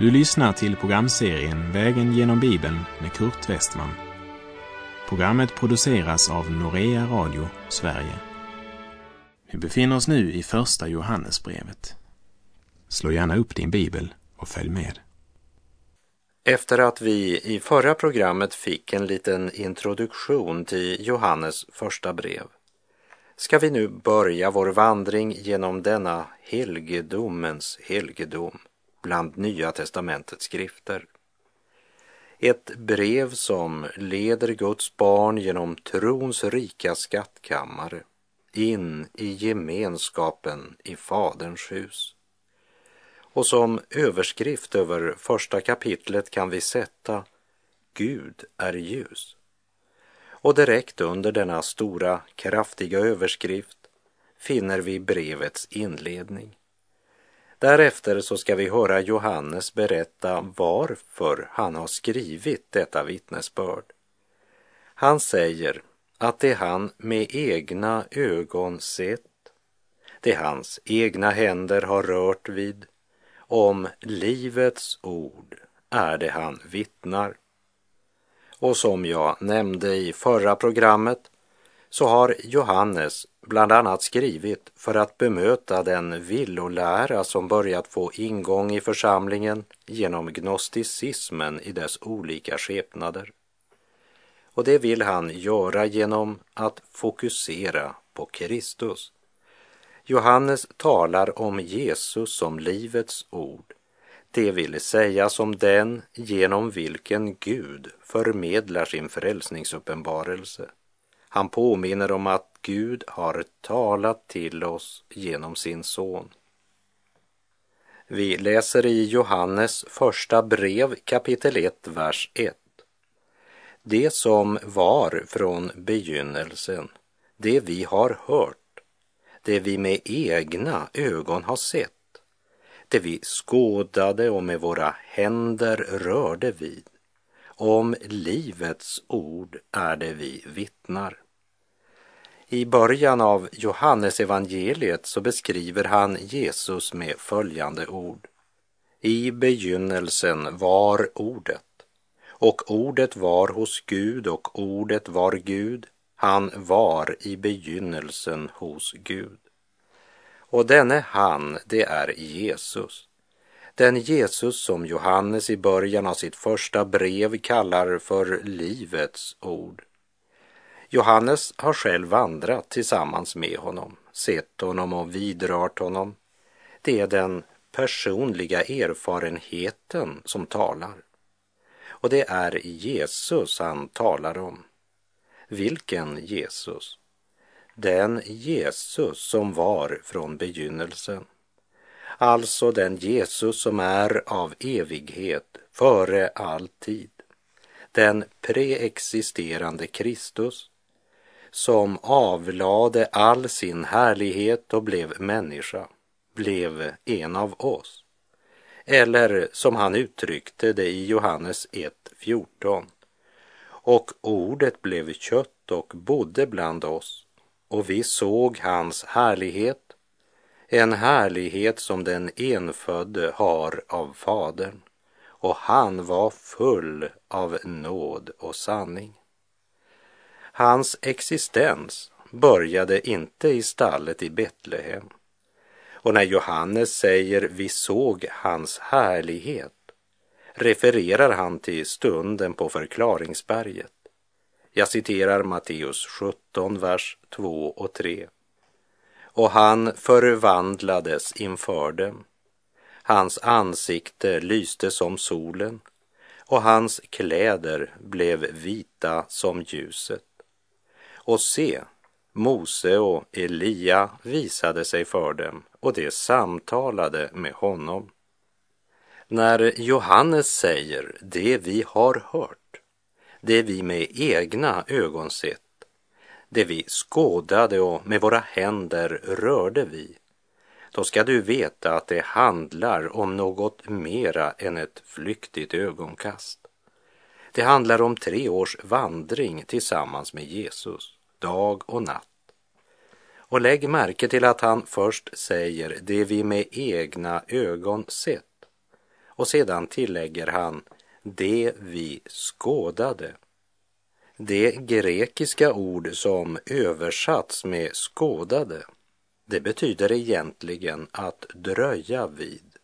Du lyssnar till programserien Vägen genom Bibeln med Kurt Westman. Programmet produceras av Norea Radio Sverige. Vi befinner oss nu i Första Johannesbrevet. Slå gärna upp din bibel och följ med. Efter att vi i förra programmet fick en liten introduktion till Johannes första brev ska vi nu börja vår vandring genom denna helgedomens helgedom bland Nya testamentets skrifter. Ett brev som leder Guds barn genom trons rika skattkammare in i gemenskapen i Faderns hus. Och som överskrift över första kapitlet kan vi sätta Gud är ljus. Och direkt under denna stora, kraftiga överskrift finner vi brevets inledning. Därefter så ska vi höra Johannes berätta varför han har skrivit detta vittnesbörd. Han säger att det han med egna ögon sett, det hans egna händer har rört vid, om livets ord är det han vittnar. Och som jag nämnde i förra programmet så har Johannes bland annat skrivit för att bemöta den villolära som börjat få ingång i församlingen genom gnosticismen i dess olika skepnader. Och det vill han göra genom att fokusera på Kristus. Johannes talar om Jesus som livets ord, det vill säga som den genom vilken Gud förmedlar sin frälsningsuppenbarelse. Han påminner om att Gud har talat till oss genom sin son. Vi läser i Johannes första brev kapitel 1, vers 1. Det som var från begynnelsen, det vi har hört, det vi med egna ögon har sett, det vi skådade och med våra händer rörde vid. Om livets ord är det vi vittnar. I början av Johannes evangeliet så beskriver han Jesus med följande ord. I begynnelsen var ordet och ordet var hos Gud och ordet var Gud. Han var i begynnelsen hos Gud. Och denne han, det är Jesus. Den Jesus som Johannes i början av sitt första brev kallar för livets ord. Johannes har själv vandrat tillsammans med honom, sett honom och vidrört honom. Det är den personliga erfarenheten som talar. Och det är Jesus han talar om. Vilken Jesus? Den Jesus som var från begynnelsen. Alltså den Jesus som är av evighet, före all tid. Den preexisterande Kristus som avlade all sin härlighet och blev människa, blev en av oss. Eller som han uttryckte det i Johannes 1.14. Och ordet blev kött och bodde bland oss och vi såg hans härlighet, en härlighet som den enfödde har av Fadern och han var full av nåd och sanning. Hans existens började inte i stallet i Betlehem. Och när Johannes säger vi såg hans härlighet refererar han till stunden på förklaringsberget. Jag citerar Matteus 17, vers 2 och 3. Och han förvandlades inför dem. Hans ansikte lyste som solen och hans kläder blev vita som ljuset. Och se, Mose och Elia visade sig för dem och de samtalade med honom. När Johannes säger det vi har hört, det vi med egna ögon sett, det vi skådade och med våra händer rörde vi, då ska du veta att det handlar om något mera än ett flyktigt ögonkast. Det handlar om tre års vandring tillsammans med Jesus, dag och natt. Och lägg märke till att han först säger det vi med egna ögon sett Och sedan tillägger han det vi skådade. Det grekiska ord som översatts med skådade, det betyder egentligen att dröja vid,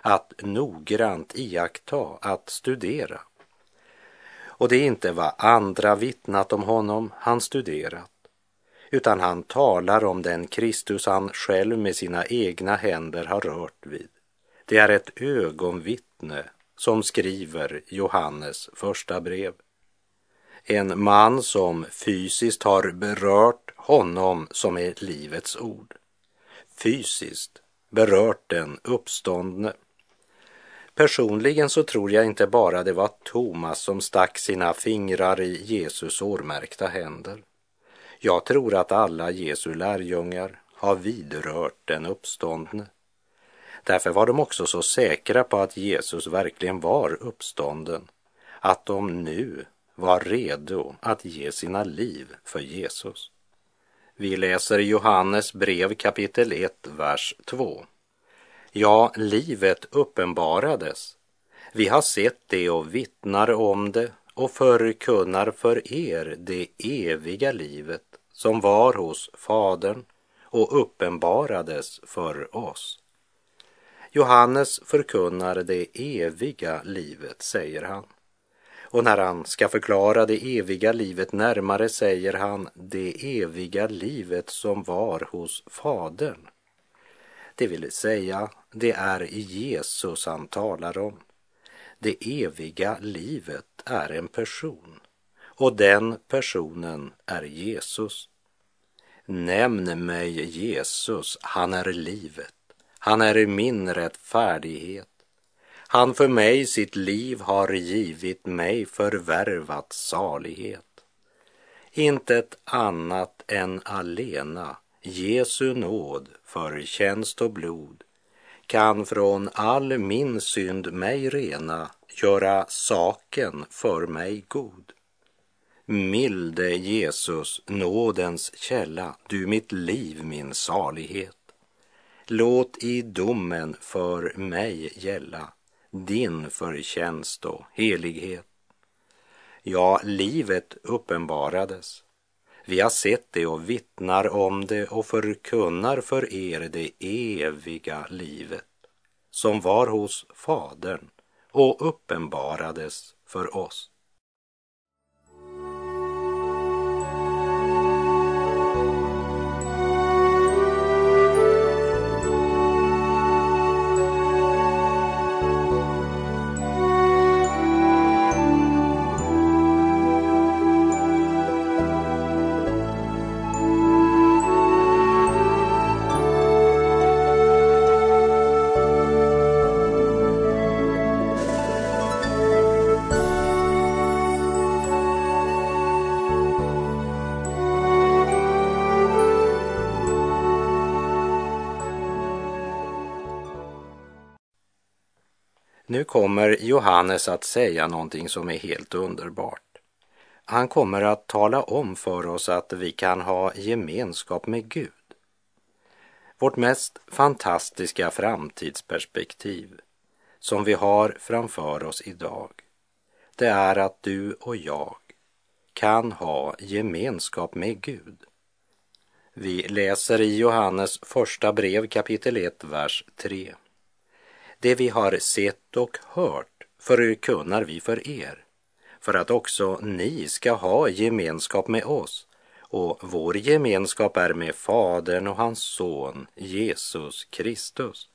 att noggrant iaktta, att studera. Och det är inte vad andra vittnat om honom han studerat, utan han talar om den Kristus han själv med sina egna händer har rört vid. Det är ett ögonvittne som skriver Johannes första brev. En man som fysiskt har berört honom som är livets ord. Fysiskt berört den uppståndne. Personligen så tror jag inte bara det var Thomas som stack sina fingrar i Jesus årmärkta händer. Jag tror att alla Jesu lärjungar har vidrört den uppståndne. Därför var de också så säkra på att Jesus verkligen var uppstånden, att de nu var redo att ge sina liv för Jesus. Vi läser Johannes brev kapitel 1, vers 2. Ja, livet uppenbarades. Vi har sett det och vittnar om det och förkunnar för er det eviga livet som var hos Fadern och uppenbarades för oss. Johannes förkunnar det eviga livet, säger han. Och när han ska förklara det eviga livet närmare säger han det eviga livet som var hos Fadern. Det vill säga, det är Jesus han talar om. Det eviga livet är en person och den personen är Jesus. Nämn mig Jesus, han är livet. Han är min rättfärdighet. Han för mig sitt liv har givit mig förvärvat salighet. Intet annat än alena Jesu nåd, förtjänst och blod kan från all min synd mig rena, göra saken för mig god. Milde Jesus, nådens källa, du mitt liv, min salighet. Låt i domen för mig gälla din förtjänst och helighet. Ja, livet uppenbarades. Vi har sett det och vittnar om det och förkunnar för er det eviga livet som var hos Fadern och uppenbarades för oss. Nu kommer Johannes att säga någonting som är helt underbart. Han kommer att tala om för oss att vi kan ha gemenskap med Gud. Vårt mest fantastiska framtidsperspektiv som vi har framför oss idag, det är att du och jag kan ha gemenskap med Gud. Vi läser i Johannes första brev kapitel 1, vers 3. Det vi har sett och hört förkunnar vi för er, för att också ni ska ha gemenskap med oss. Och vår gemenskap är med Fadern och hans son Jesus Kristus.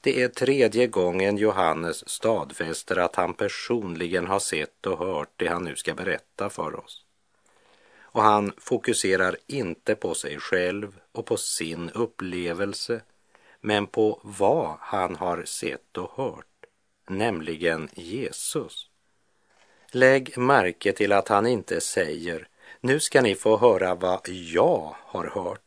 Det är tredje gången Johannes stadfäster att han personligen har sett och hört det han nu ska berätta för oss. Och han fokuserar inte på sig själv och på sin upplevelse men på vad han har sett och hört, nämligen Jesus. Lägg märke till att han inte säger nu ska ni få höra vad jag har hört.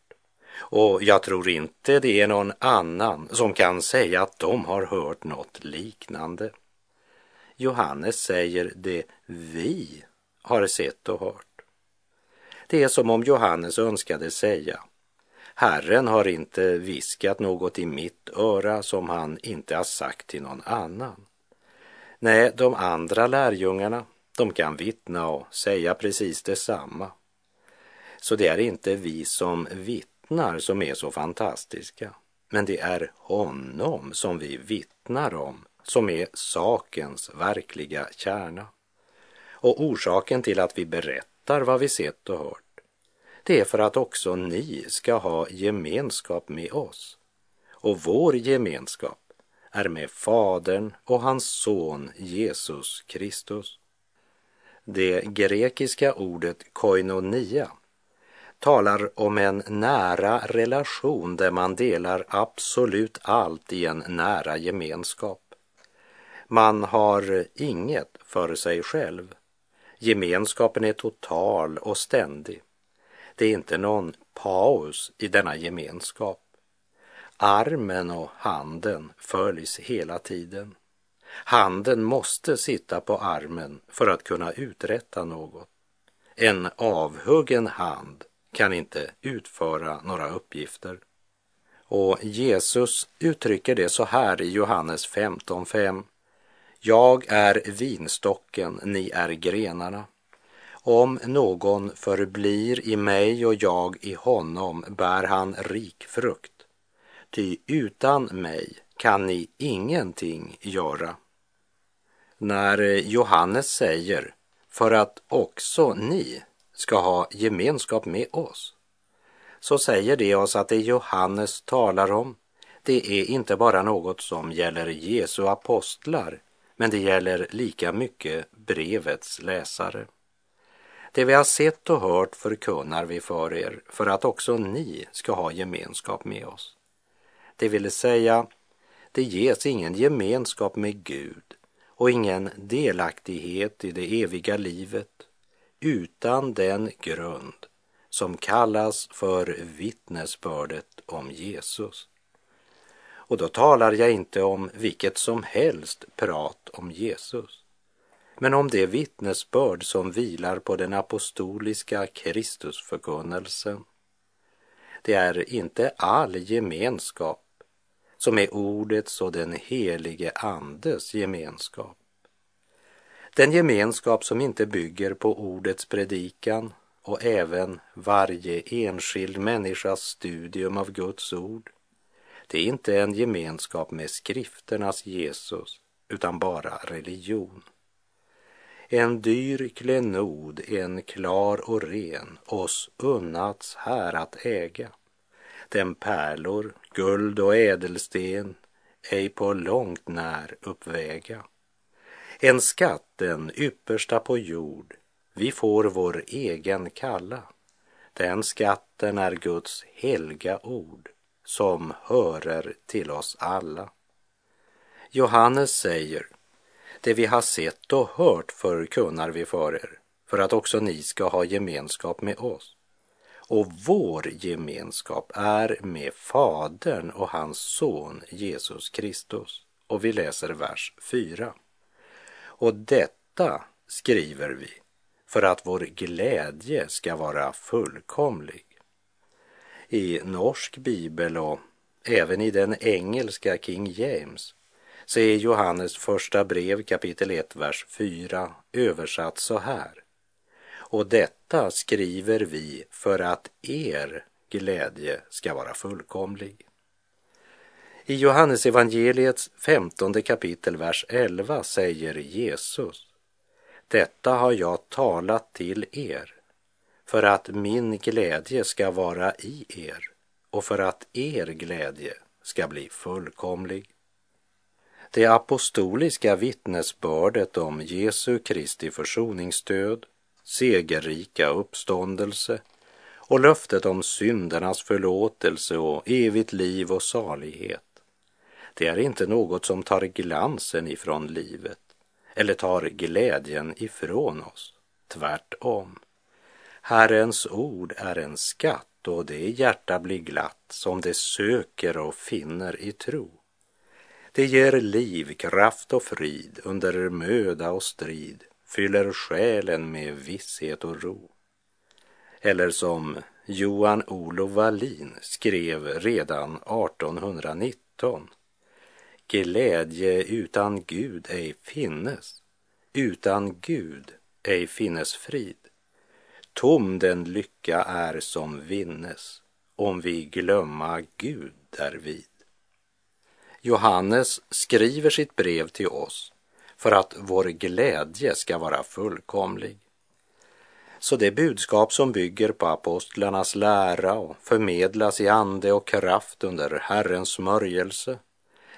Och jag tror inte det är någon annan som kan säga att de har hört något liknande. Johannes säger det vi har sett och hört. Det är som om Johannes önskade säga Herren har inte viskat något i mitt öra som han inte har sagt till någon annan. Nej, de andra lärjungarna, de kan vittna och säga precis detsamma. Så det är inte vi som vittnar som är så fantastiska, men det är honom som vi vittnar om som är sakens verkliga kärna. Och orsaken till att vi berättar vad vi sett och hört, det är för att också ni ska ha gemenskap med oss. Och vår gemenskap är med Fadern och hans son Jesus Kristus. Det grekiska ordet koinonia talar om en nära relation där man delar absolut allt i en nära gemenskap. Man har inget för sig själv. Gemenskapen är total och ständig. Det är inte någon paus i denna gemenskap. Armen och handen följs hela tiden. Handen måste sitta på armen för att kunna uträtta något. En avhuggen hand kan inte utföra några uppgifter. Och Jesus uttrycker det så här i Johannes 15.5. Jag är vinstocken, ni är grenarna. Om någon förblir i mig och jag i honom bär han rik frukt. Ty utan mig kan ni ingenting göra. När Johannes säger för att också ni ska ha gemenskap med oss så säger det oss att det Johannes talar om det är inte bara något som gäller Jesu apostlar men det gäller lika mycket brevets läsare. Det vi har sett och hört förkunnar vi för er för att också ni ska ha gemenskap med oss. Det vill säga, det ges ingen gemenskap med Gud och ingen delaktighet i det eviga livet utan den grund som kallas för vittnesbördet om Jesus. Och då talar jag inte om vilket som helst prat om Jesus, men om det vittnesbörd som vilar på den apostoliska Kristusförkunnelsen. Det är inte all gemenskap som är ordets och den helige Andes gemenskap. Den gemenskap som inte bygger på ordets predikan och även varje enskild människas studium av Guds ord. Det är inte en gemenskap med skrifternas Jesus, utan bara religion. En dyr klenod, en klar och ren, oss unnats här att äga. Den pärlor, guld och ädelsten ej på långt när uppväga. En skatt, den yppersta på jord, vi får vår egen kalla. Den skatten är Guds helga ord som hörer till oss alla. Johannes säger, det vi har sett och hört förkunnar vi för er, för att också ni ska ha gemenskap med oss. Och vår gemenskap är med Fadern och hans son Jesus Kristus. Och vi läser vers 4. Och detta skriver vi för att vår glädje ska vara fullkomlig. I norsk bibel och även i den engelska King James så är Johannes första brev kapitel 1, vers 4 översatt så här. Och detta skriver vi för att er glädje ska vara fullkomlig. I Johannes evangeliets femtonde kapitel, vers 11 säger Jesus Detta har jag talat till er för att min glädje ska vara i er och för att er glädje ska bli fullkomlig. Det apostoliska vittnesbördet om Jesu Kristi försoningsstöd, segerrika uppståndelse och löftet om syndernas förlåtelse och evigt liv och salighet det är inte något som tar glansen ifrån livet eller tar glädjen ifrån oss. Tvärtom. Herrens ord är en skatt och det hjärta blir glatt som det söker och finner i tro. Det ger liv, kraft och frid under möda och strid, fyller själen med visshet och ro. Eller som Johan Olof Wallin skrev redan 1819 Glädje utan Gud ej finnes, utan Gud ej finnes frid. Tom den lycka är som vinnes, om vi glömma Gud därvid. Johannes skriver sitt brev till oss för att vår glädje ska vara fullkomlig. Så det budskap som bygger på apostlarnas lära och förmedlas i ande och kraft under Herrens smörjelse,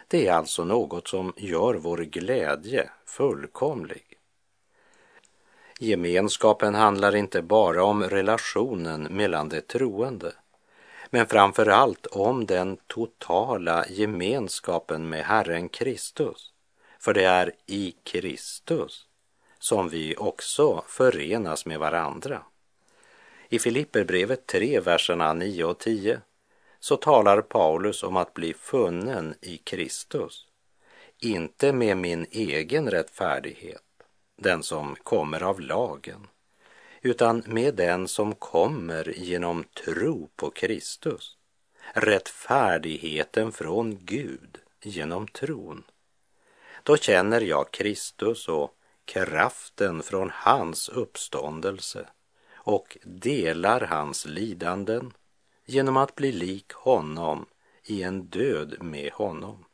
det är alltså något som gör vår glädje fullkomlig. Gemenskapen handlar inte bara om relationen mellan de troende, men framför allt om den totala gemenskapen med Herren Kristus. För det är i Kristus som vi också förenas med varandra. I Filipperbrevet 3, verserna 9 och 10 så talar Paulus om att bli funnen i Kristus, inte med min egen rättfärdighet, den som kommer av lagen, utan med den som kommer genom tro på Kristus, rättfärdigheten från Gud genom tron. Då känner jag Kristus och kraften från hans uppståndelse och delar hans lidanden genom att bli lik honom i en död med honom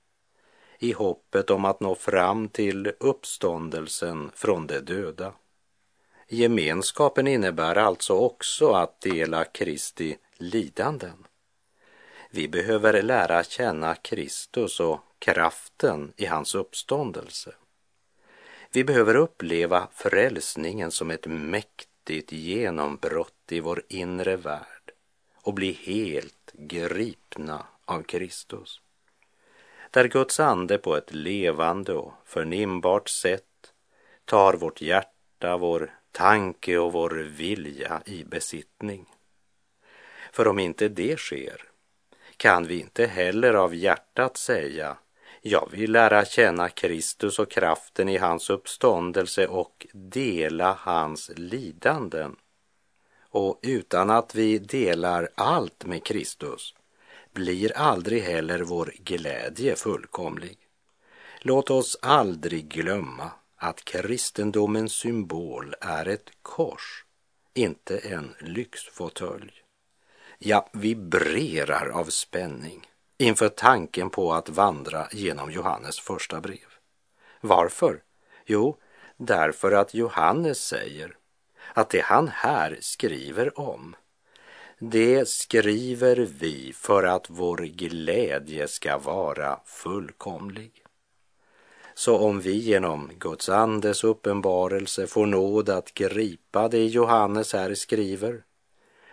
i hoppet om att nå fram till uppståndelsen från de döda. Gemenskapen innebär alltså också att dela Kristi lidanden. Vi behöver lära känna Kristus och kraften i hans uppståndelse. Vi behöver uppleva frälsningen som ett mäktigt genombrott i vår inre värld och bli helt gripna av Kristus. Där Guds ande på ett levande och förnimbart sätt tar vårt hjärta, vår tanke och vår vilja i besittning. För om inte det sker kan vi inte heller av hjärtat säga jag vill lära känna Kristus och kraften i hans uppståndelse och dela hans lidanden. Och utan att vi delar allt med Kristus blir aldrig heller vår glädje fullkomlig. Låt oss aldrig glömma att kristendomens symbol är ett kors, inte en lyxfåtölj. Jag vibrerar av spänning inför tanken på att vandra genom Johannes första brev. Varför? Jo, därför att Johannes säger att det han här skriver om, det skriver vi för att vår glädje ska vara fullkomlig. Så om vi genom Guds andes uppenbarelse får nåd att gripa det Johannes här skriver,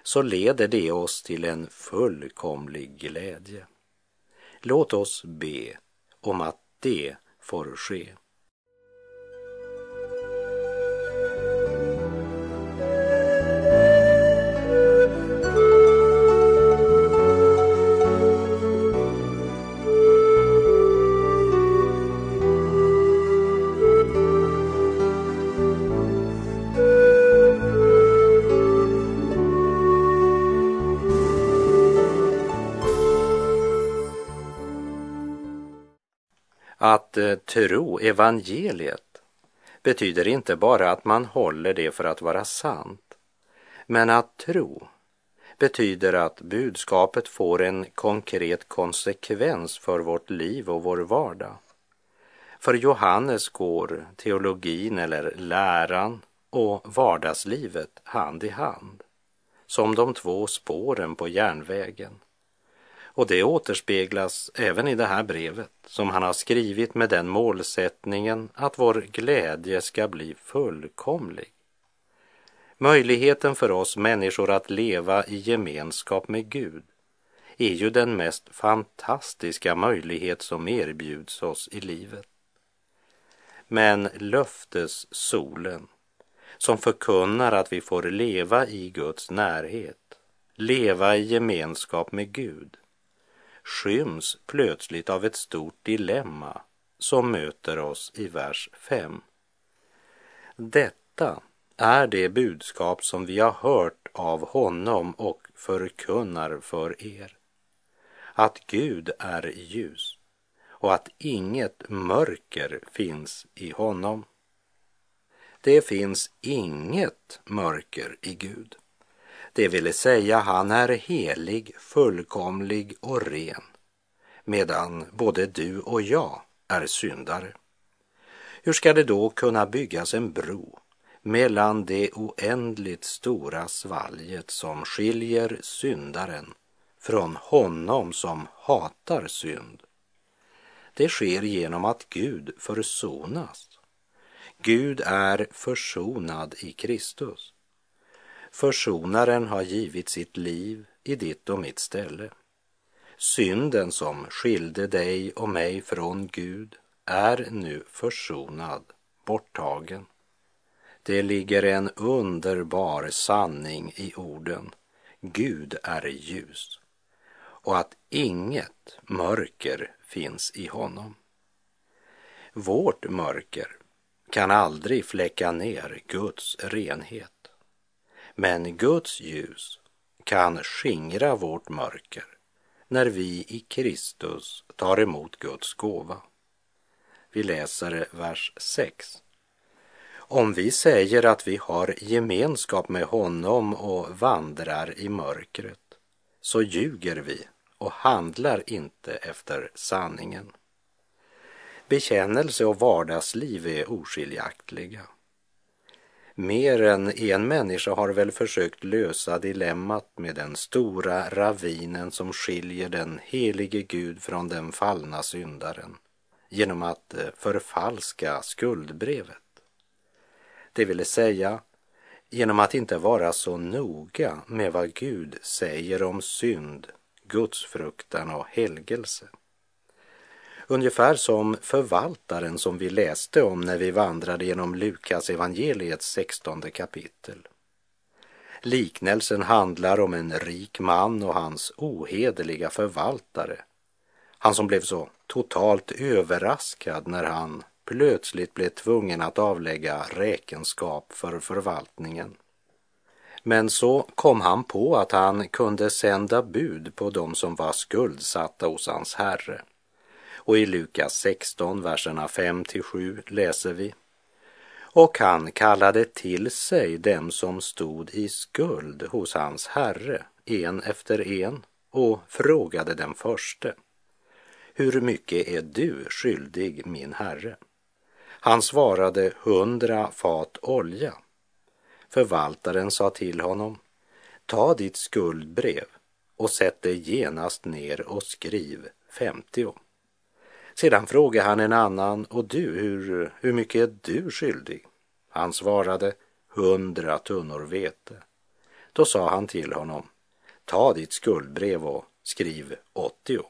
så leder det oss till en fullkomlig glädje. Låt oss be om att det får ske. Att eh, tro evangeliet betyder inte bara att man håller det för att vara sant, men att tro betyder att budskapet får en konkret konsekvens för vårt liv och vår vardag. För Johannes går teologin eller läran och vardagslivet hand i hand, som de två spåren på järnvägen. Och det återspeglas även i det här brevet som han har skrivit med den målsättningen att vår glädje ska bli fullkomlig. Möjligheten för oss människor att leva i gemenskap med Gud är ju den mest fantastiska möjlighet som erbjuds oss i livet. Men löftessolen som förkunnar att vi får leva i Guds närhet, leva i gemenskap med Gud, skyms plötsligt av ett stort dilemma som möter oss i vers 5. Detta är det budskap som vi har hört av honom och förkunnar för er. Att Gud är ljus och att inget mörker finns i honom. Det finns inget mörker i Gud. Det vill säga, han är helig, fullkomlig och ren, medan både du och jag är syndare. Hur ska det då kunna byggas en bro mellan det oändligt stora svalget som skiljer syndaren från honom som hatar synd? Det sker genom att Gud försonas. Gud är försonad i Kristus. Försonaren har givit sitt liv i ditt och mitt ställe. Synden som skilde dig och mig från Gud är nu försonad, borttagen. Det ligger en underbar sanning i orden. Gud är ljus och att inget mörker finns i honom. Vårt mörker kan aldrig fläcka ner Guds renhet. Men Guds ljus kan skingra vårt mörker när vi i Kristus tar emot Guds gåva. Vi läser vers 6. Om vi säger att vi har gemenskap med honom och vandrar i mörkret så ljuger vi och handlar inte efter sanningen. Bekännelse och vardagsliv är oskiljaktiga. Mer än en människa har väl försökt lösa dilemmat med den stora ravinen som skiljer den helige Gud från den fallna syndaren genom att eh, förfalska skuldbrevet. Det vill säga genom att inte vara så noga med vad Gud säger om synd, gudsfruktan och helgelse. Ungefär som förvaltaren som vi läste om när vi vandrade genom Lukas evangeliets 16 kapitel. Liknelsen handlar om en rik man och hans ohederliga förvaltare. Han som blev så totalt överraskad när han plötsligt blev tvungen att avlägga räkenskap för förvaltningen. Men så kom han på att han kunde sända bud på dem som var skuldsatta hos hans herre. Och i Lukas 16, verserna 5 till 7 läser vi. Och han kallade till sig dem som stod i skuld hos hans herre, en efter en, och frågade den förste. Hur mycket är du skyldig min herre? Han svarade hundra fat olja. Förvaltaren sa till honom, ta ditt skuldbrev och sätt det genast ner och skriv femtio. Sedan frågade han en annan, och du, hur, hur mycket är du skyldig? Han svarade, hundra tunnor vete. Då sa han till honom, ta ditt skuldbrev och skriv åttio.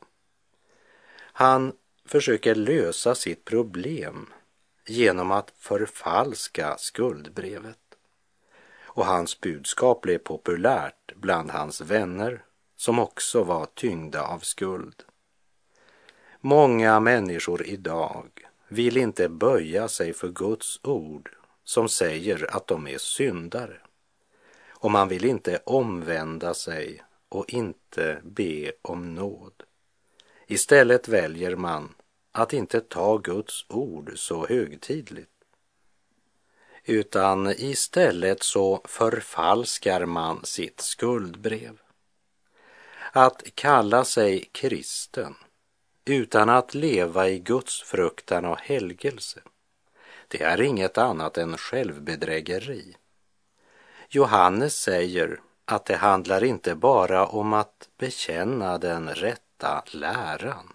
Han försöker lösa sitt problem genom att förfalska skuldbrevet. Och hans budskap blev populärt bland hans vänner som också var tyngda av skuld. Många människor idag vill inte böja sig för Guds ord som säger att de är syndare. Och man vill inte omvända sig och inte be om nåd. Istället väljer man att inte ta Guds ord så högtidligt. Utan istället så förfalskar man sitt skuldbrev. Att kalla sig kristen utan att leva i Guds fruktan och helgelse, det är inget annat än självbedrägeri. Johannes säger att det handlar inte bara om att bekänna den rätta läran.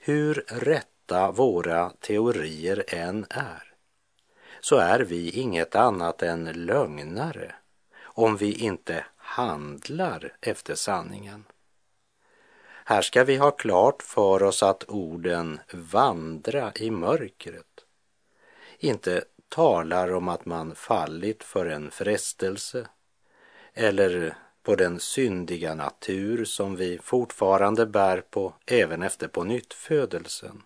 Hur rätta våra teorier än är, så är vi inget annat än lögnare om vi inte handlar efter sanningen. Här ska vi ha klart för oss att orden vandra i mörkret inte talar om att man fallit för en frestelse eller på den syndiga natur som vi fortfarande bär på även efter på nytt födelsen.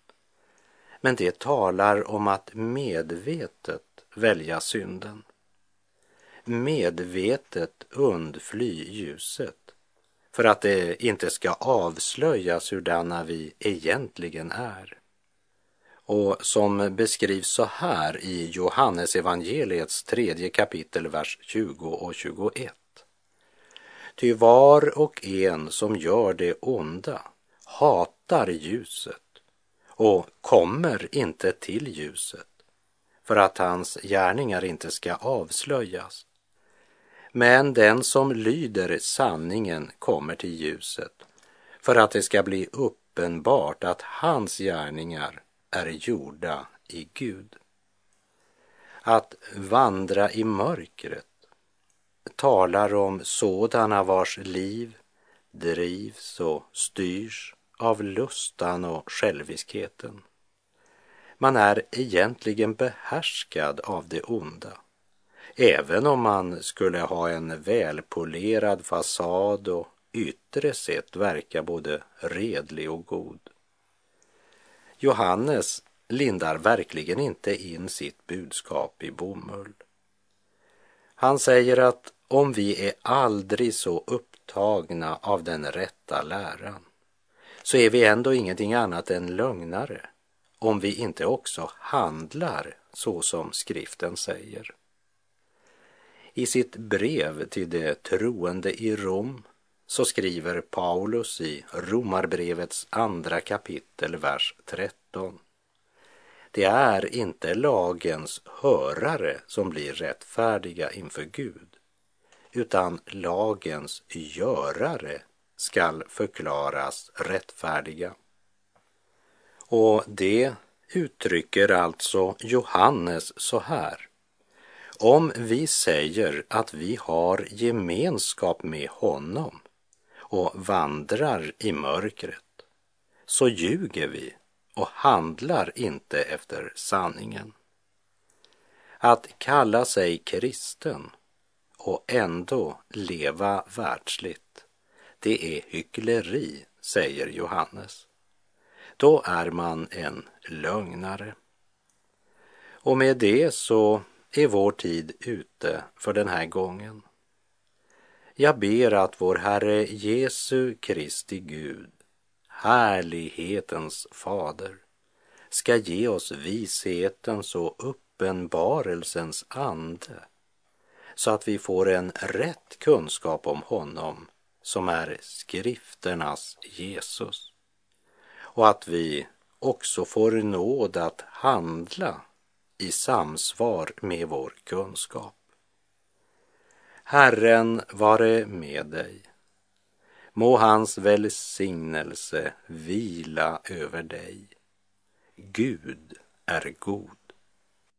Men det talar om att medvetet välja synden. medvetet undfly ljuset för att det inte ska avslöjas hurdana vi egentligen är. Och som beskrivs så här i Johannes evangeliets tredje kapitel, vers 20 och 21. Ty var och en som gör det onda hatar ljuset och kommer inte till ljuset för att hans gärningar inte ska avslöjas. Men den som lyder sanningen kommer till ljuset för att det ska bli uppenbart att hans gärningar är gjorda i Gud. Att vandra i mörkret talar om sådana vars liv drivs och styrs av lustan och själviskheten. Man är egentligen behärskad av det onda. Även om man skulle ha en välpolerad fasad och yttre sett verka både redlig och god. Johannes lindar verkligen inte in sitt budskap i bomull. Han säger att om vi är aldrig så upptagna av den rätta läran så är vi ändå ingenting annat än lögnare om vi inte också handlar så som skriften säger. I sitt brev till de troende i Rom så skriver Paulus i Romarbrevets andra kapitel, vers 13. Det är inte lagens hörare som blir rättfärdiga inför Gud, utan lagens görare skall förklaras rättfärdiga. Och det uttrycker alltså Johannes så här. Om vi säger att vi har gemenskap med honom och vandrar i mörkret så ljuger vi och handlar inte efter sanningen. Att kalla sig kristen och ändå leva världsligt, det är hyckleri, säger Johannes. Då är man en lögnare. Och med det så är vår tid ute för den här gången. Jag ber att vår Herre Jesu Kristi Gud, härlighetens fader, ska ge oss vishetens och uppenbarelsens ande så att vi får en rätt kunskap om honom som är skrifternas Jesus och att vi också får nåd att handla i samsvar med vår kunskap. Herren vare med dig. Må hans välsignelse vila över dig. Gud är god.